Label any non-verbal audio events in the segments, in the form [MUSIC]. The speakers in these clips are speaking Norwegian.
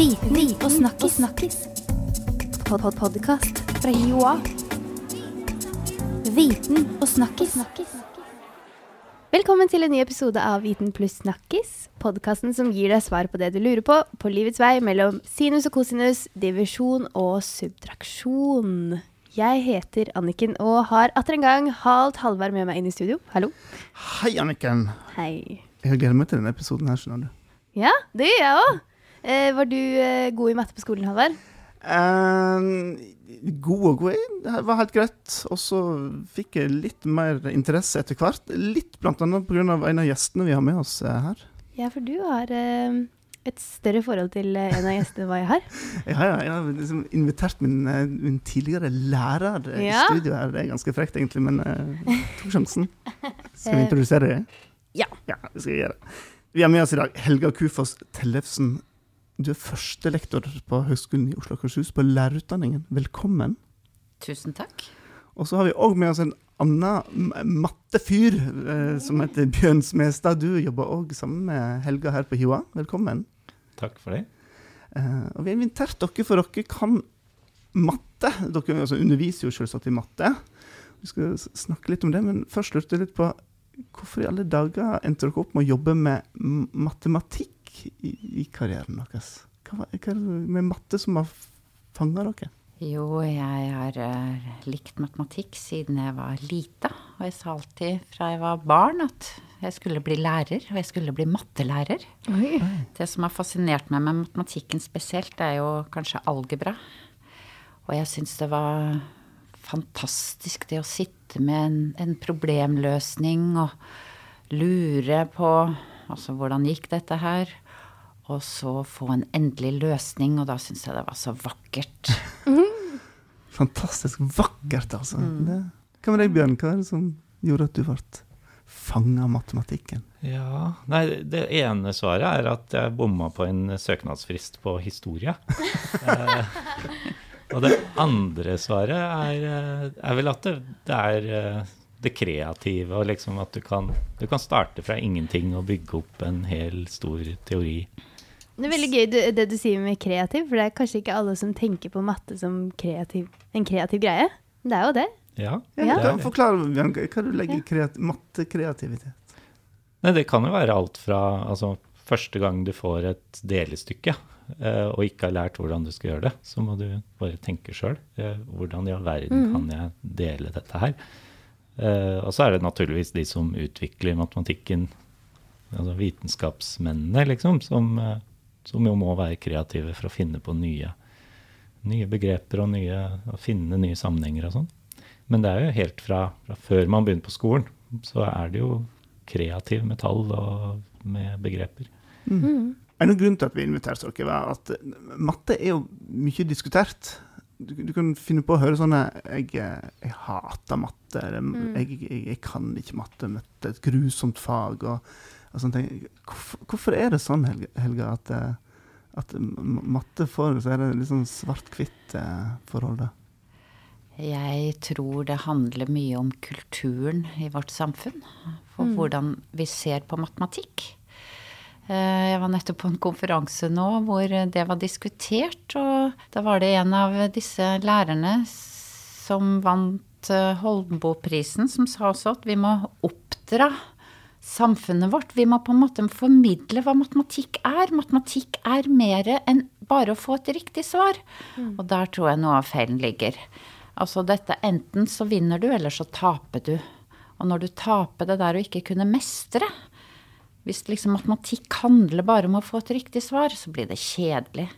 Viten og snakkis. snakkis. Pod -pod Podkast fra Joa. Viten og snakkis. Velkommen til en ny episode av Viten pluss snakkis. Podkasten som gir deg svar på det du lurer på på livets vei mellom sinus og kosinus, divisjon og subtraksjon. Jeg heter Anniken og har atter en gang halvt Halvard med meg inn i studio. Hallo. Hei, Anniken. Hei. Jeg gleder meg til denne episoden her, skjønner du. Ja, det gjør jeg òg. Eh, var du eh, god i matte på skolen, Halvard? Eh, god og god. Det var helt greit. Og så fikk jeg litt mer interesse etter hvert. Litt annet pga. en av gjestene vi har med oss eh, her. Ja, for du har eh, et større forhold til eh, en av gjestene hva jeg har. [LAUGHS] Jeg har, jeg har liksom invitert min, min tidligere lærer Ja. i studio her. Det er ganske frekt, egentlig, men eh, tok sjansen. [LAUGHS] Skal vi introdusere deg? ja. Ja, det skal jeg gjøre. Vi har med oss i dag Helga Kufoss Tellefsen. Du er første lektor på Høgskolen i Oslo og Akershus på lærerutdanningen. Velkommen. Tusen takk. Og så har vi òg med oss en annen mattefyr eh, som heter Bjørn Smestad. Du jobber òg sammen med Helga her på HiOA. Velkommen. Takk for det. Eh, og vi har invitert dere, for dere kan matte. Dere altså, underviser jo selvsagt i matte. Vi skal snakke litt om det, men først lurte jeg litt på hvorfor i alle dager endte dere opp med å jobbe med m- i, i karrieren deres? Hva, hva er det med matte som har fanga dere? Jo, jeg har uh, likt matematikk siden jeg var lita. Og jeg sa alltid fra jeg var barn at jeg skulle bli lærer, og jeg skulle bli mattelærer. Oi. Det som har fascinert meg med matematikken spesielt, er jo kanskje algebra. Og jeg syns det var fantastisk det å sitte med en, en problemløsning og lure på altså hvordan gikk dette her? Og så få en endelig løsning, og da syns jeg det var så vakkert. Fantastisk vakkert, altså. Det, hva med deg, Bjørn? Hva er det som gjorde at du ble fanga av matematikken? Ja, nei, det ene svaret er at jeg bomma på en søknadsfrist på historie. [LAUGHS] eh, og det andre svaret er, eh, er vel at det, det er eh, det kreative, og liksom at du kan, du kan starte fra ingenting og bygge opp en hel stor teori. Det er veldig gøy du, det du sier med kreativ, for det er kanskje ikke alle som tenker på matte som kreativ, en kreativ greie. Men det er jo det. Ja, Ja, Ja. det det. forklar, Bjørn, hva du legger i kreativ, mattekreativitet. Nei, det kan jo være alt fra altså, første gang du får et delestykke eh, og ikke har lært hvordan du skal gjøre det, så må du bare tenke sjøl. Eh, hvordan i all verden Mhm. kan jeg dele dette her? Eh, og så er det naturligvis de som utvikler matematikken, altså vitenskapsmennene, liksom, som, eh, som jo må være kreative for å finne på nye, nye begreper og, nye, og finne nye sammenhenger og sånn. Men det er jo helt fra, fra før man begynner på skolen, så er det jo kreativ med tall og med begreper. Mm. En noen grunn til at vi inviterte dere, var at matte er jo mye diskutert. Du, du kan finne på å høre sånne Jeg, eh, jeg hater matte. Eller, Mm. jeg, jeg, jeg kan ikke matte. det er et grusomt fag. Og, og sånne ting. Hvorfor, hvorfor er det sånn, Helga, Helga at, eh, at matte får så er det litt sånn svart-hvitt-forhold? Jeg tror det handler mye om kulturen i vårt samfunn. For Mm. hvordan vi ser på matematikk. Eh, Jeg var nettopp på en konferanse nå hvor det var diskutert, og da var det en av disse lærerne som vant Holmboe-prisen, som sa også at vi må oppdra samfunnet vårt. Vi må på en måte formidle hva matematikk er. Matematikk er mer enn bare å få et riktig svar. Og der tror jeg noe av feilen ligger. Altså dette enten så vinner du, eller så taper du. Og når du taper det der å ikke kunne mestre Hvis liksom matematikk handler bare om å få et riktig svar, så blir det kjedelig.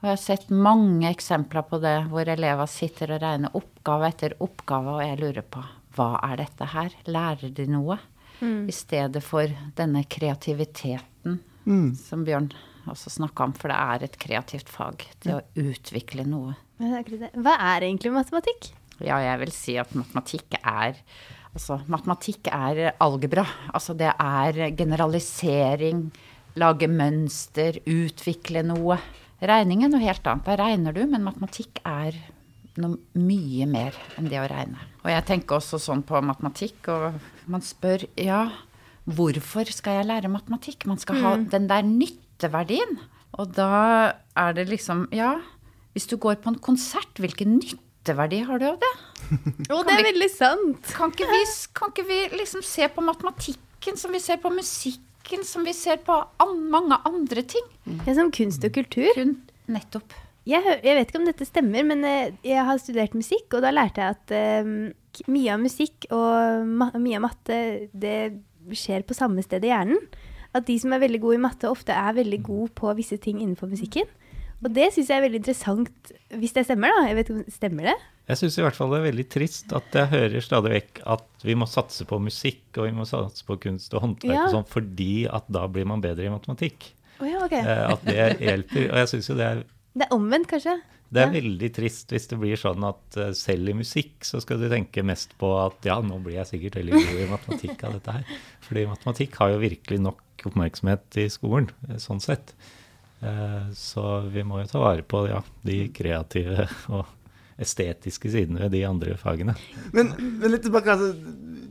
Og jeg har sett mange eksempler på det, hvor elever sitter og regner oppgave etter oppgave, og jeg lurer på hva er dette her? Lærer de noe? I stedet for denne kreativiteten Mm. som Bjørn også snakka om, for det er et kreativt fag. Det å utvikle noe. Er. Hva er egentlig matematikk? Ja, jeg vil si at matematikk er Altså, matematikk er algebra. Altså, det er generalisering, lage mønster, utvikle noe. Regning er noe helt annet. Da regner du, men matematikk er noe mye mer enn det å regne. Og jeg tenker også sånn på matematikk, og man spør ja, hvorfor skal jeg lære matematikk? Man skal ha den der nytteverdien. Og da er det liksom Ja, hvis du går på en konsert, hvilken nytteverdi har du av det? [LAUGHS] Jo, det er veldig sant. Kan ikke vi, kan ikke vi liksom se på matematikken som vi ser på musikken, som vi ser på an, mange andre ting? Er som kunst og kultur. Kun nettopp. Jeg, jeg vet ikke om dette stemmer, men eh, jeg har studert musikk, og da lærte jeg at uh, mye av musikk og ma mye av matte, det skjer på samme sted i hjernen. At de som er veldig gode i matte, ofte er veldig gode på visse ting innenfor musikken. Og det syns jeg er veldig interessant, hvis det stemmer, da. Jeg vet ikke om Stemmer det? Jeg syns i hvert fall det er veldig trist at jeg hører stadig vekk at vi må satse på musikk og vi må satse på kunst og håndverk Ja. og sånn, fordi at da blir man bedre i matematikk. Oh, ja, ok. Eh, at det hjelper. Og jeg syns jo det er, Det er omvendt, kanskje? det er Ja. veldig trist hvis det blir sånn at eh, selv i musikk så skal du tenke mest på at ja, nå blir jeg sikkert veldig god i matematikk av dette her. Fordi matematikk har jo virkelig nok oppmerksomhet i skolen, eh, sånn sett. Eh, Så vi må jo ta vare på ja, de kreative og estetiske sidene ved de andre fagene. Men, men litt tilbake, altså,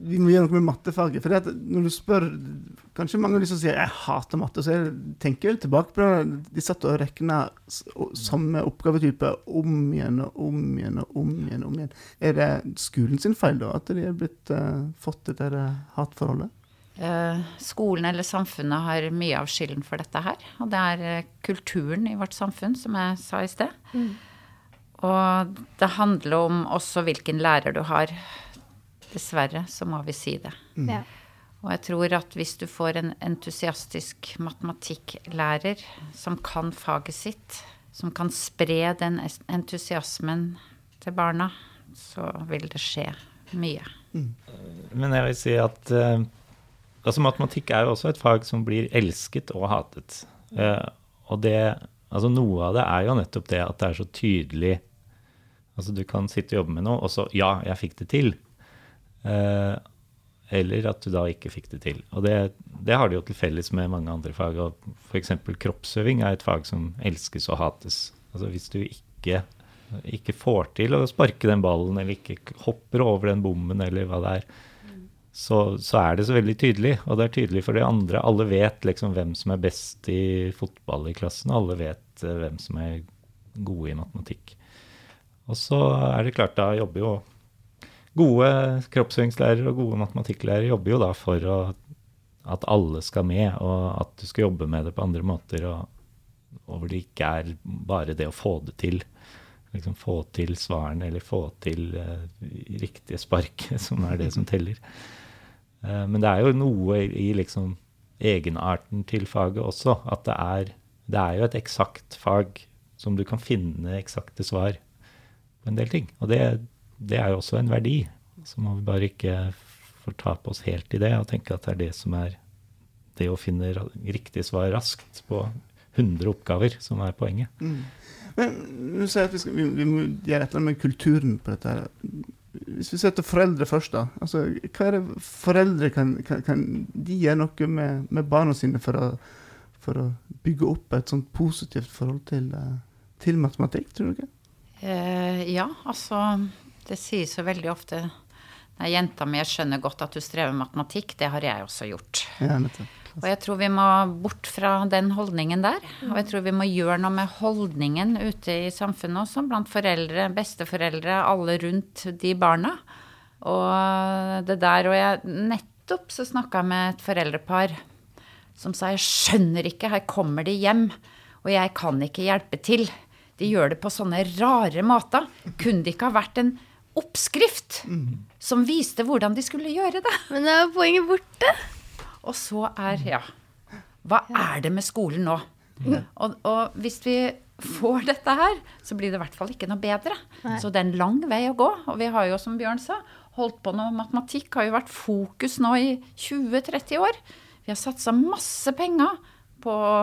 vi må gjøre noe med mattefaget. For når du spør Kanskje mange av de som sier 'jeg hater matte', så jeg tenker jeg tilbake på det. De satt og regna samme oppgavetype om igjen og om igjen og om igjen. om igjen. Er det skolen sin feil da, at de er blitt uh, fått dette hatforholdet? Eh, skolen eller samfunnet har mye av skylden for dette her. Og det er eh, kulturen i vårt samfunn, som jeg sa i sted. Og det handler om også hvilken lærer du har. Dessverre så må vi si det. Ja. Og jeg tror at hvis du får en entusiastisk matematikklærer som kan faget sitt, som kan spre den entusiasmen til barna, så vil det skje mye. Men jeg vil si at eh, altså matematikk er jo også et fag som blir elsket og hatet. Uh, og det, altså noe av det er jo nettopp det at det er så tydelig Altså du kan sitte og jobbe med noe, og så ja, jeg fikk det til. Uh, eller at du da ikke fikk det til. Og det, det har det jo til felles med mange andre fag. og F.eks. kroppsøving er et fag som elskes og hates. Altså hvis du ikke, ikke får til å sparke den ballen, eller ikke hopper over den bommen, eller hva det er, så, så er det så veldig tydelig. Og det er tydelig for de andre. Alle vet liksom hvem som er best i fotball i klassen, alle vet eh, hvem som er gode i matematikk. Og så er det klart, da jobber jo gode kroppsøvingslærere og gode matematikklærere jobber jo da for å, at alle skal med, og at du skal jobbe med det på andre måter, og, og hvor det ikke er bare det å få det til. Liksom få til svarene, eller få til uh, riktige spark, [LAUGHS] som er det som teller. Eh, men det er jo noe i, liksom egenarten til faget også, at det er, det er jo et eksakt fag som du kan finne eksakte svar på en del ting. Og det, det er jo også en verdi. Så må vi bare ikke fortape oss helt i det og tenke at det er det som er det å finne riktig svar raskt på 100 oppgaver som er poenget. Men du sier at vi, skal, vi, vi må gjøre et eller annet med kulturen på dette. her. Hvis vi setter foreldre først, da. Altså, hva er det foreldre kan, kan, kan de gjøre noe med, med barna sine for å, for å bygge opp et sånt positivt forhold til, eh, til matematikk, tror du ikke? Eh, ja, altså Det sies jo veldig ofte Nei, jenta mi, jeg skjønner godt at du strever med matematikk. Det har jeg også gjort. Ja, nettopp. Og jeg tror vi må bort fra den holdningen der. Og jeg tror vi må gjøre noe med holdningen ute i samfunnet også, blant foreldre, besteforeldre, alle rundt de barna. Og det der Og jeg nettopp så snakka jeg med et foreldrepar som sa jeg skjønner ikke, her kommer de hjem, og jeg kan ikke hjelpe til. De gjør det på sånne rare måter. Kunne det ikke ha vært en oppskrift som viste hvordan de skulle gjøre det? Men da er poenget borte. Og så er Ja. Hva er det med skolen nå? Og, og hvis vi får dette her, så blir det i hvert fall ikke noe bedre. Nei. Så det er en lang vei å gå. Og vi har jo, som Bjørn sa, holdt på med matematikk. Har jo vært fokus nå i 20-30 år. Vi har satsa masse penger på å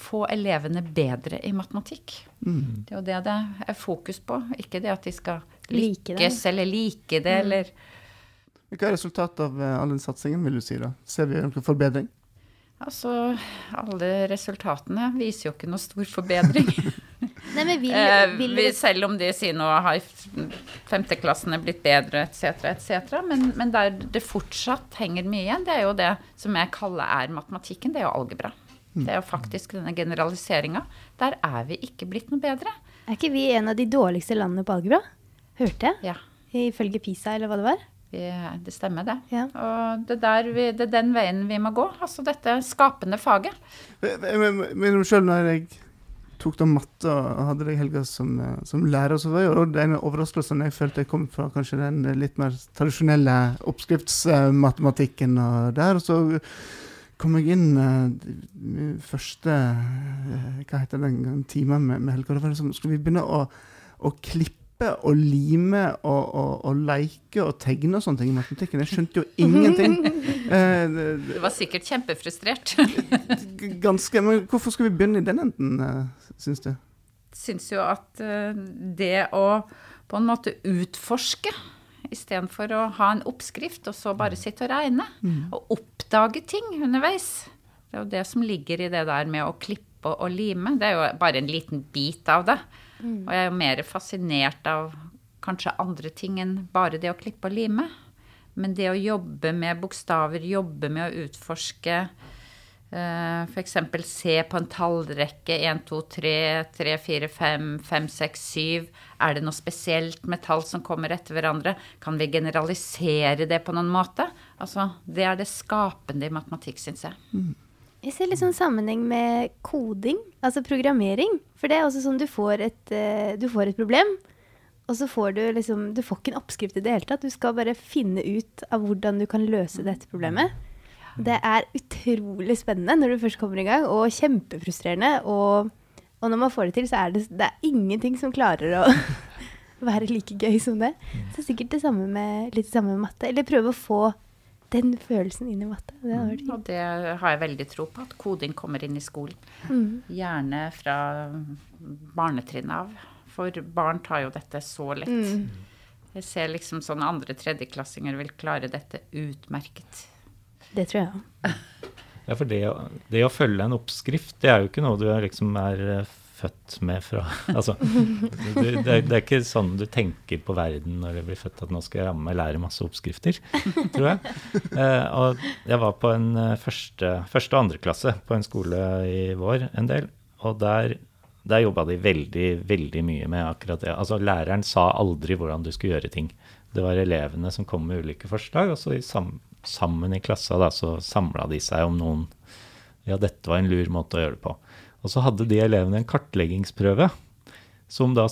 få elevene bedre i matematikk. Det er jo det det er fokus på. Ikke det at de skal Like eller like det, eller Hva er resultatet av eh, all den satsingen, vil du si? da? Ser vi noen forbedring? Altså, alle resultatene viser jo ikke noe stor forbedring. [LAUGHS] Nei, men vil, Eh, vil Eh, selv om de sier nå har femteklassene blitt bedre, etc., etc., men, men der det fortsatt henger mye igjen, det er jo det som jeg kaller er matematikken, det er jo algebra. Det er jo faktisk denne generaliseringa. Der er vi ikke blitt noe bedre. Er ikke vi en av de dårligste landene på algebra? Hørte jeg. Ja, Ifølge PISA, eller hva det var. Vi, det stemmer det. Ja. Og det, er der vi, det er den veien vi må gå. Altså dette skapende faget. Men sjøl når jeg tok da matte og hadde deg, Helga, som, eh, som lærer, så var jo det en overraskelse jeg følte jeg kom fra kanskje den litt mer tradisjonelle oppskriftsmatematikken og der. Og så kom jeg inn eh, min første eh, Hva heter det, en time med, med Helga? Da var det sånn, skulle vi begynne å, å klippe og lime og, og, og leke og tegne og sånne ting i matematikken? Jeg skjønte jo ingenting. Uh, [LAUGHS] det- Du var sikkert kjempefrustrert. Ganske, men Hvorfor skal vi begynne i den enden, uh, syns du? Syns jo at uh, det å på en måte utforske istedenfor å ha en oppskrift og så bare sitte og regne, og oppdage ting underveis. Det er jo det som ligger i det der med å klippe og lime. Det er jo bare en liten bit av det. Og jeg er jo mer fascinert av kanskje andre ting enn bare det å klippe og lime. Men det å jobbe med bokstaver, jobbe med å utforske Uh, F.eks. se på en tallrekke 1, 2, 3, 3, 4, 5, 5, 6, 7. Er det noe spesielt med tall som kommer etter hverandre? Kan vi generalisere det på noen måte? Altså, det er det skapende i matematikk, syns jeg. Jeg ser litt sånn sammenheng med koding, altså programmering. For det er også sånn du får et, eh, du får et problem, og så får du liksom Du får ikke en oppskrift i det hele tatt. Du skal bare finne ut av hvordan du kan løse dette problemet. Det er utrolig spennende når du først kommer i gang, og kjempefrustrerende. Og, og når man får det til, så er det, det er ingenting som klarer å [LAUGHS] være like gøy som det. Så sikkert det samme med, litt det samme med matte. Eller prøve å få den følelsen inn i matte. Det vært Og det har jeg veldig tro på, at koding kommer inn i skolen. Mm. Gjerne fra barnetrinnet av. For barn tar jo dette så lett. Mm. Jeg ser liksom sånn andre tredjeklassinger vil klare dette utmerket. Det tror jeg òg. [LAUGHS] Ja, for det det å følge en oppskrift, det er jo ikke noe du er liksom er eh, født med fra [LAUGHS] Altså, du, det, er, det er ikke sånn du tenker på verden når du blir født, at nå skal jeg ramme lære masse oppskrifter, [LAUGHS] tror jeg. Eh, og jeg var på en eh, første, første og andre klasse på en skole i vår en del, og der, der jobba de veldig, veldig mye med akkurat det. Altså, læreren sa aldri hvordan du skulle gjøre ting. Det var elevene som kom med ulike forslag, og så i sam, sammen i klassa da, så samla de seg om noen Ja, dette var en lur måte å gjøre det på. Og så hadde de elevene en kartleggingsprøve, som da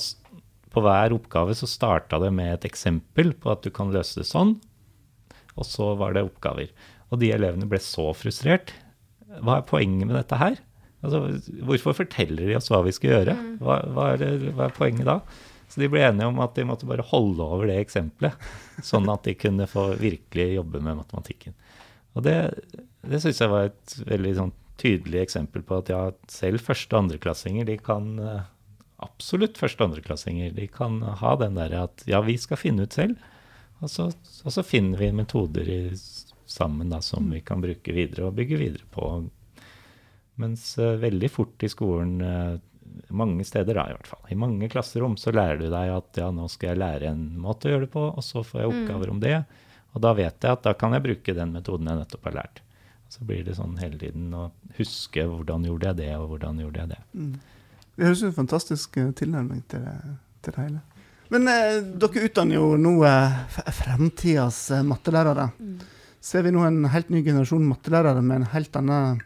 på hver oppgave så starta det med et eksempel på at du kan løse det sånn, og så var det oppgaver. Og de elevene ble så frustrert. Hva er poenget med dette her? Altså, hvorfor forteller de oss hva vi skal gjøre? Hva, hva, er, det, hva er poenget da? Så de ble enige om at de måtte bare holde over det eksempelet, sånn at de kunne få virkelig jobbe med matematikken. Og det, det syns jeg var et veldig sånn tydelig eksempel på at ja, selv første- og andreklassinger, de kan eh, Absolutt første- og andreklassinger, de kan ha den derre at ja, vi skal finne ut selv, og så, og så finner vi metoder i, sammen da, som vi kan bruke videre og bygge videre på. Mens uh, veldig fort i skolen, uh, mange steder da i hvert fall, i mange klasserom så lærer du deg at ja, nå skal jeg lære en måte å gjøre det på, og så får jeg oppgaver om det. Og da vet jeg at da kan jeg bruke den metoden jeg nettopp har lært. Så blir det sånn hele tiden å huske hvordan gjorde jeg det, og hvordan gjorde jeg det. Det høres ut som en fantastisk eh, tilnærming til det, til det hele. Men eh, dere utdanner jo nå eh, fremtidas eh, mattelærere. Ser vi nå en helt ny generasjon mattelærere med en helt annen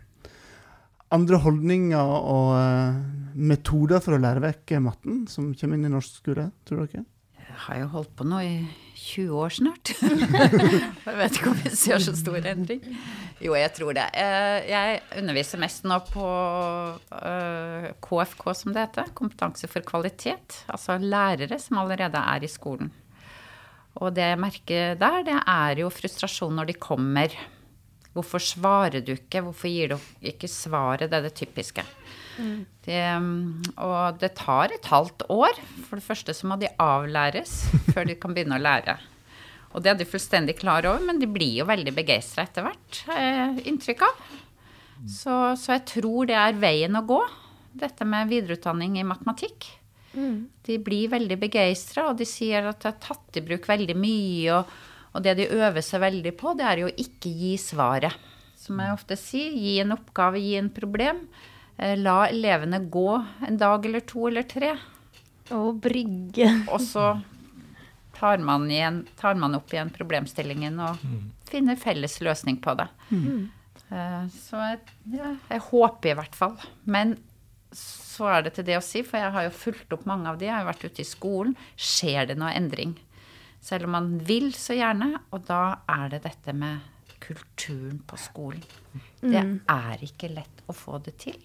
andre holdninger og uh, metoder for å lære vekk eh, matten som kommer inn i norsk skole, tror dere? Jeg har jo holdt på nå i 20 år snart. [LAUGHS] jeg vet ikke om vi ser så stor endring. Jo, jeg tror det. Eh, Jeg underviser mest nå på eh, KFK, som det heter. Kompetanse for kvalitet. Altså lærere som allerede er i skolen. Og det jeg merker der, det er jo frustrasjon når de kommer. Hvorfor svarer du ikke? Hvorfor gir du ikke svaret? Det er det typiske. Det, mm, og det tar et halvt år. For det første så må de avlæres før de kan begynne å lære. Og det er de fullstendig klar over, men de blir jo veldig begeistra etter hvert, har jeg inntrykk av. Så, så jeg tror det er veien å gå, dette med videreutdanning i matematikk. De blir veldig begeistra, og de sier at det er tatt i bruk veldig mye. Og, og det de øver seg veldig på, det er jo ikke gi svaret. som jeg ofte sier. Gi en oppgave, gi en problem. Eh, La elevene gå en dag eller to eller tre. Og brygge. Og så tar man, igjen, tar man opp igjen problemstillingen og finner felles løsning på det. Mm. Så jeg, ja, jeg håper i hvert fall. Men så er det til det å si, for jeg har jo fulgt opp mange av de. Jeg har jo vært ute i skolen. Skjer det noe endring? Selv om man vil så gjerne. Og da er det dette med kulturen på skolen. Det er ikke lett å få det til.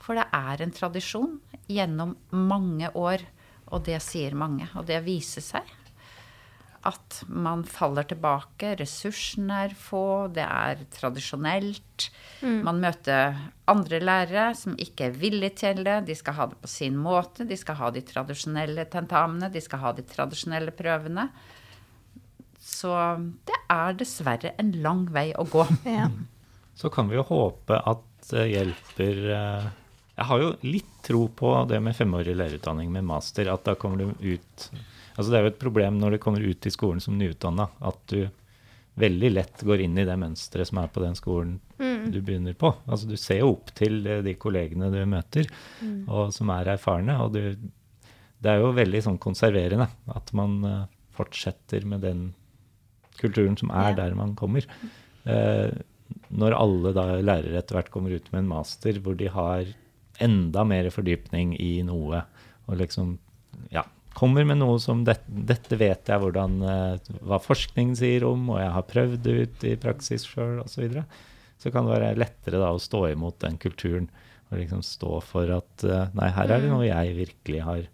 For det er en tradisjon gjennom mange år, og det sier mange. Og det viser seg at man faller tilbake, ressursene er få, det er tradisjonelt. Man møter andre lærere som ikke er villige til det. De skal ha det på sin måte, de skal ha de tradisjonelle tentamene, de skal ha de tradisjonelle prøvene. Så det er dessverre en lang vei å gå. Ja. Så kan vi jo håpe at det hjelper eh, Jeg har jo litt tro på det med femårig lærerutdanning med master. At da kommer du ut Altså det er jo et problem når du kommer ut i skolen som nyutdanna, at du veldig lett går inn i det mønsteret som er på den skolen du begynner på. Altså du ser jo opp til eh, de kollegene du møter, og som er erfarne. Og du, det er jo veldig sånn konserverende at man eh, fortsetter med den kulturen som er Ja. der man kommer. Eh, når alle da lærere etter hvert kommer ut med en master hvor de har enda mer fordypning i noe, og liksom ja, kommer med noe som det, 'Dette vet jeg hvordan, eh, hva forskning sier om, og jeg har prøvd det ut i praksis sjøl', osv. Så, videre, så kan det være lettere da å stå imot den kulturen og liksom stå for at eh, nei, her er det noe jeg virkelig har,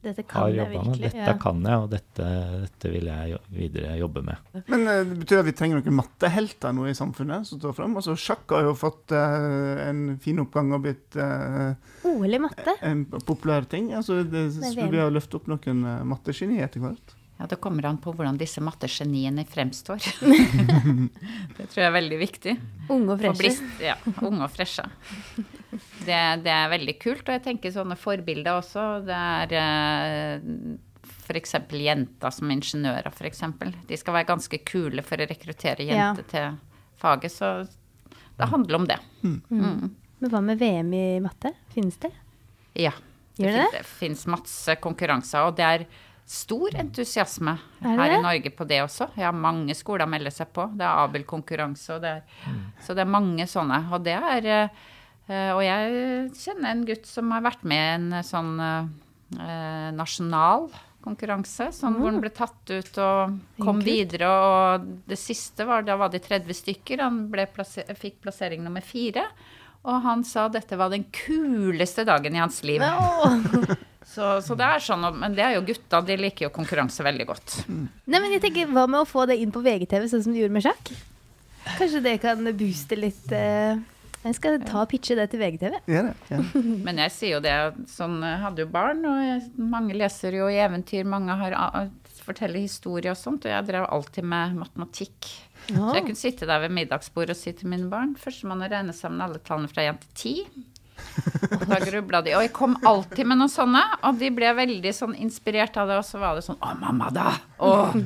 Dette kan jeg jobba med. Dette ja. kan jeg, og dette, dette vil jeg videre jobbe med. Men eh, det betyr at vi trenger noen mattehelter nå i samfunnet som står fram. Altså, sjakk har jo fått uh, en fin oppgang og blitt uh, OL i matte. en populær ting. Altså, det, skulle vi ha løftet opp noen uh, mattegeni etter hvert? Ja, Det kommer an på hvordan disse mattegeniene fremstår. [LAUGHS] det tror jeg er veldig viktig. Unge og freshe. blist, ja, unge og freshe. Det, det er veldig kult. Og jeg tenker sånne forbilder også. Det er eh, f.eks. jenter som ingeniører, f.eks. De skal være ganske kule for å rekruttere Ja. jenter til faget. Så det handler om det. Mm. Men hva med VM i matte? Finnes det? Ja. Gjør det finnes det fins masse konkurranser, og det er stor entusiasme Er her i Norge på det også. Ja, mange skoler melder seg på. Det er Abel-konkurranse, og det er Så det er mange sånne. Og det er eh, Og jeg kjenner en gutt som har vært med i en eh, sånn eh, nasjonal konkurranse, sånn hvor han ble tatt ut og kom Kult. videre. Og det siste var Da var de 30 stykker. Han ble plasser, fikk plassering nummer fire. Og han sa dette var den kuleste dagen i hans liv. Åh. [LAUGHS] Så, så det er sånn, men det er jo gutta, de liker jo konkurranse veldig godt. Nei, men jeg tenker, Hva med å få det inn på VGTV, sånn som du gjorde med sjakk? Kanskje det kan booste litt eh, Jeg skal ta og pitche det til VGTV. Ja, det? Ja. [LAUGHS] Men jeg sier jo det, sånn, jeg hadde jo barn, og jeg, mange leser jo eventyr, mange har, forteller historier og sånt, og jeg drev alltid med matematikk. Så jeg kunne sitte der ved middagsbordet og si til mine barn Førstemann å regne sammen alle tallene fra 1 til 10. Og da grubla de. Og jeg kom alltid med noen sånne, og de ble veldig sånn inspirert av det. Og så var det sånn Å, mamma, da! Åh.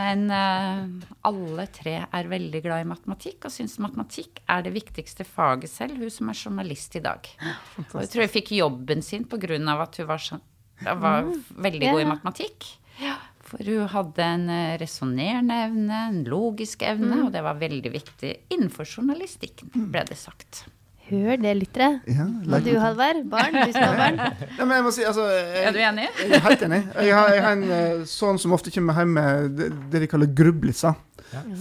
Men uh, alle tre er veldig glad i matematikk, og syns matematikk er det viktigste faget selv, hun som er journalist i dag. Og jeg tror jeg fikk jobben sin av at hun var, sånn, var veldig god i Ja. matematikk. For hun hadde en eh, resonnerende evne, en logisk evne, og det var veldig viktig innenfor journalistikken, ble det sagt. Hør det, lyttere. Ja, Og du, Halvard? Barn? Du som har barn? [LAUGHS] Ja, men jeg må si, altså jeg, Er du enig? [LAUGHS] Jeg er helt enig. Jeg har, jeg har en eh, sønn som ofte kommer hjem med det, det de kaller grublisser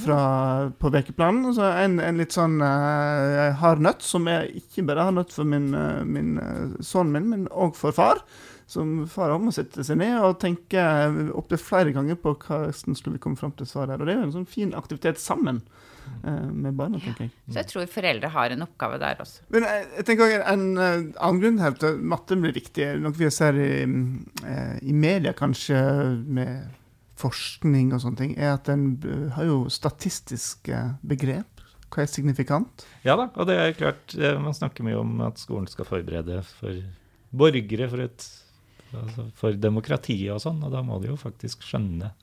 fra, på ukeplanen. Og så en, en litt sånn uh, hard nøtt, som er ikke bare hard nøtt for min, uh, min uh, sønnen min, men òg for far. Som far også må sette seg ned og tenke opptil flere ganger på hvordan skulle vi komme fram til svar der. Og det er jo en sånn fin aktivitet sammen eh, med barna, tenker jeg. Så jeg tror foreldre har en oppgave der også. Men jeg, jeg tenker også en en annen grunn her til at matte blir viktig, noe vi ser i, eh, i media kanskje med forskning og sånne ting, er at den har jo statistiske begrep. Hva er signifikant? Ja da, og det er klart, eh, man snakker mye om at skolen skal forberede for borgere, for, et, altså for demokratiet og sånn, og da må de jo faktisk skjønne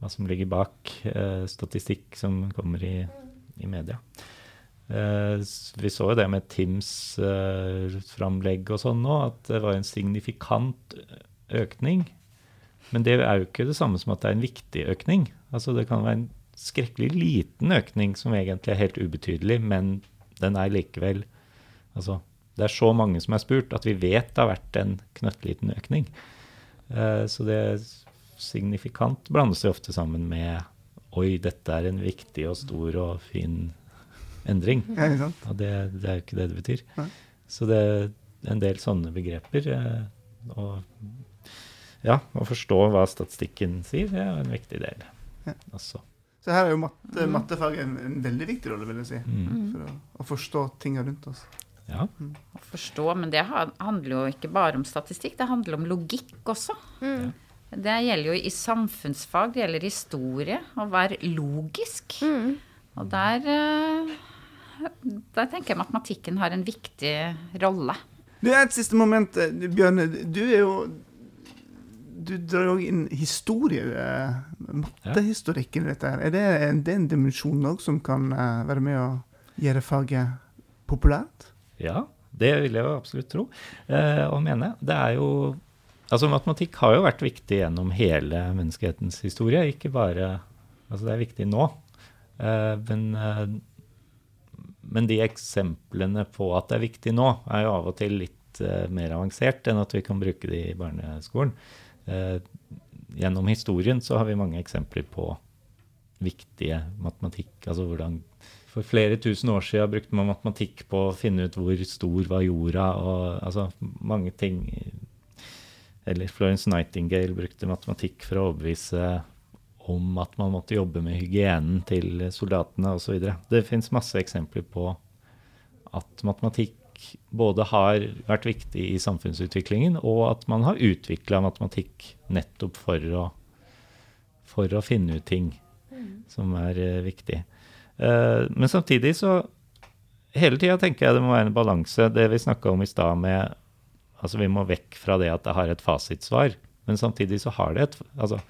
hva som ligger bak eh, statistikk som kommer i i media. Eh, vi så jo det med Tims eh, framlegg og sånn nå, at det var en signifikant økning. Men det er jo ikke det samme som at det er en viktig økning. Altså Det kan være en skrekkelig liten økning som egentlig er helt ubetydelig, men den er likevel Altså, det er så mange som er spurt at vi vet det har vært en knøttliten økning. Uh, så det signifikant blandes det ofte sammen med Oi, dette er en viktig og stor og fin endring. Ja, ikke sant? Og det, det er jo ikke det det betyr. Ja. Så det er en del sånne begreper. Uh, og ja, å forstå hva statistikken sier, det er en viktig del. Ja. også. Så her er jo matte, mattefaget en, en veldig viktig rolle, vil jeg si. Mm. For å, å forstå tinga rundt oss. Ja. Å forstå, men det handler jo ikke bare om statistikk, det handler om logikk også. Mm. Det gjelder jo i samfunnsfag, det gjelder historie, å være logisk. Mm. Og der, eh, der tenker jeg matematikken har en viktig rolle. Du, er et siste moment. eh, Bjørne, du er jo Du drar jo inn historie, eh, mattehistorikken i dette. her. Er det en, det er en dimensjon òg som kan være med å gjøre faget populært? Ja, det vil jeg jo absolutt tro eh, og mene. Det er jo Altså, matematikk har jo vært viktig gjennom hele menneskehetens historie, ikke bare Altså, det er viktig nå. Eh, men, eh, men de eksemplene på at det er viktig nå, er jo av og til litt eh, mer avansert enn at vi kan bruke det i barneskolen. Eh, gjennom historien så har vi mange eksempler på viktige matematikk, altså hvordan for flere tusen år siden brukte man matematikk på å finne ut hvor stor var jorda, og altså mange ting. Eller Florence Nightingale brukte matematikk for å overbevise om at man måtte jobbe med hygienen til soldatene osv. Det fins masse eksempler på at matematikk både har vært viktig i samfunnsutviklingen, og at man har utvikla matematikk nettopp for å, for å finne ut ting som er eh, viktig. Eh, men samtidig så Hele tida tenker jeg det må være en balanse. Det vi snakka om i stad med Altså vi må vekk fra det at det har et fasitsvar, men samtidig så har det et Altså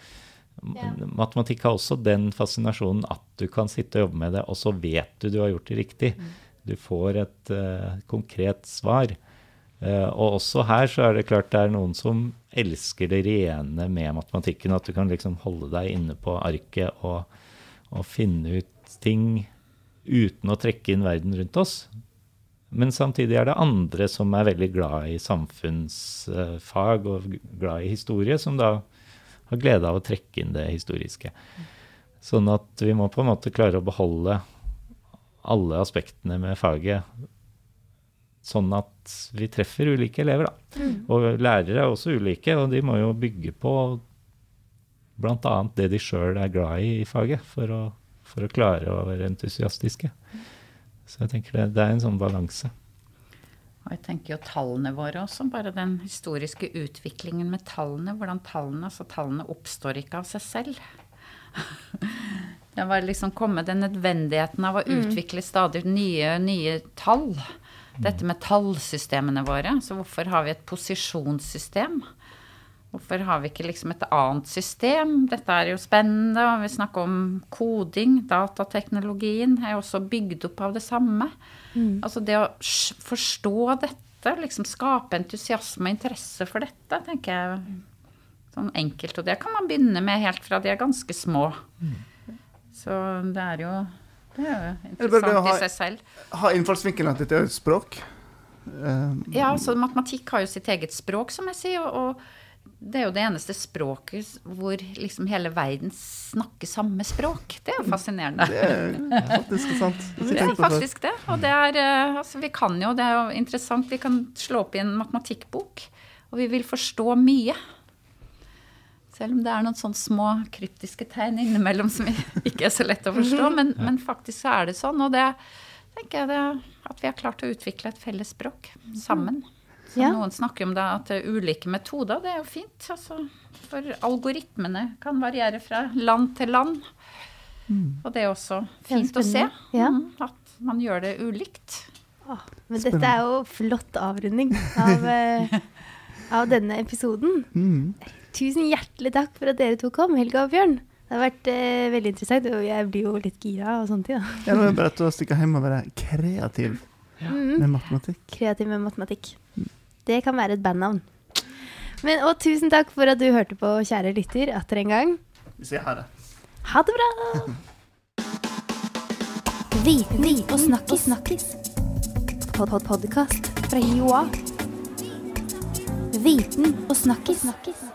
Ja. matematikk har også den fascinasjonen at du kan sitte og jobbe med det, og så vet du du har gjort det riktig. Du får et uh, konkret svar. Uh, og også her så er det klart det er noen som elsker det rene med matematikken. At du kan liksom holde deg inne på arket og, og finne ut ting uten å trekke inn verden rundt oss. Men samtidig er det andre som er veldig glad i samfunnsfag og glad i historie, som da har glede av å trekke inn det historiske. Sånn at vi må på en måte klare å beholde alle aspektene med faget sånn at vi treffer ulike elever, da. Og lærere er også ulike, og de må jo bygge på bl.a. det de sjøl er glad i i faget, for å, for å klare å være entusiastiske. Så jeg tenker det, det er en sånn balanse. Og jeg tenker jo tallene våre også, bare den historiske utviklingen med tallene. Hvordan tallene, altså tallene oppstår ikke av seg selv. [LAUGHS] Det var liksom kommet den nødvendigheten av å utvikle stadig nye, nye tall. Dette med tallsystemene våre. Så hvorfor har vi et posisjonssystem? Hvorfor har vi ikke liksom et annet system? Dette er jo spennende. og Vi snakker om koding. Datateknologien er jo også bygd opp av det samme. Altså det å forstå dette, liksom skape entusiasme og interesse for dette, tenker jeg sånn enkelt. Og det kan man begynne med helt fra de er ganske små. Så det er jo det er jo interessant ha- i seg selv. Ha innfallsvinkelen at dette er et språk. Eh, Ja, så matematikk har jo sitt eget språk, som jeg sier, og, og det er jo det eneste språket hvor liksom hele verden snakker samme språk. Det er jo fascinerende. det er faktisk sant. [LAUGHS] Det er faktisk det. Og det er eh, Altså, vi kan jo, det er jo interessant, vi kan slå opp i en matematikkbok, og vi vil forstå mye. Selv om det er noen sånne små kryptiske tegn innimellom som [LAUGHS] ikke er så lett å forstå. Men, men faktisk så er det sånn. Og det tenker jeg det, at vi har klart å utvikle et felles språk sammen. Så Ja. Noen snakker om det at det er ulike metoder. Det er jo fint. Altså, for algoritmene kan variere fra land til land. Og det er også fint å se. Ja. Mm, At man gjør det ulikt. Åh, men dette er jo flott avrunding av, [LAUGHS] eh, av denne episoden. Mm. Tusen hjertelig takk for at dere to kom, Helga og Bjørn. Det har vært eh, veldig interessant, og jeg blir jo litt gira og sånne ting. Ja, det er bare å stikke hjem og være kreativ ja. med matematikk. Kreativ med matematikk. Det kan være et bandnavn. Men, og tusen takk for at du hørte på, kjære lytter, atter en gang. Vi sier ha det. Ha det bra! Viten og snakkis. snakkis. Pod -pod Podkast fra Joa. Viten og snakkis. snakkis.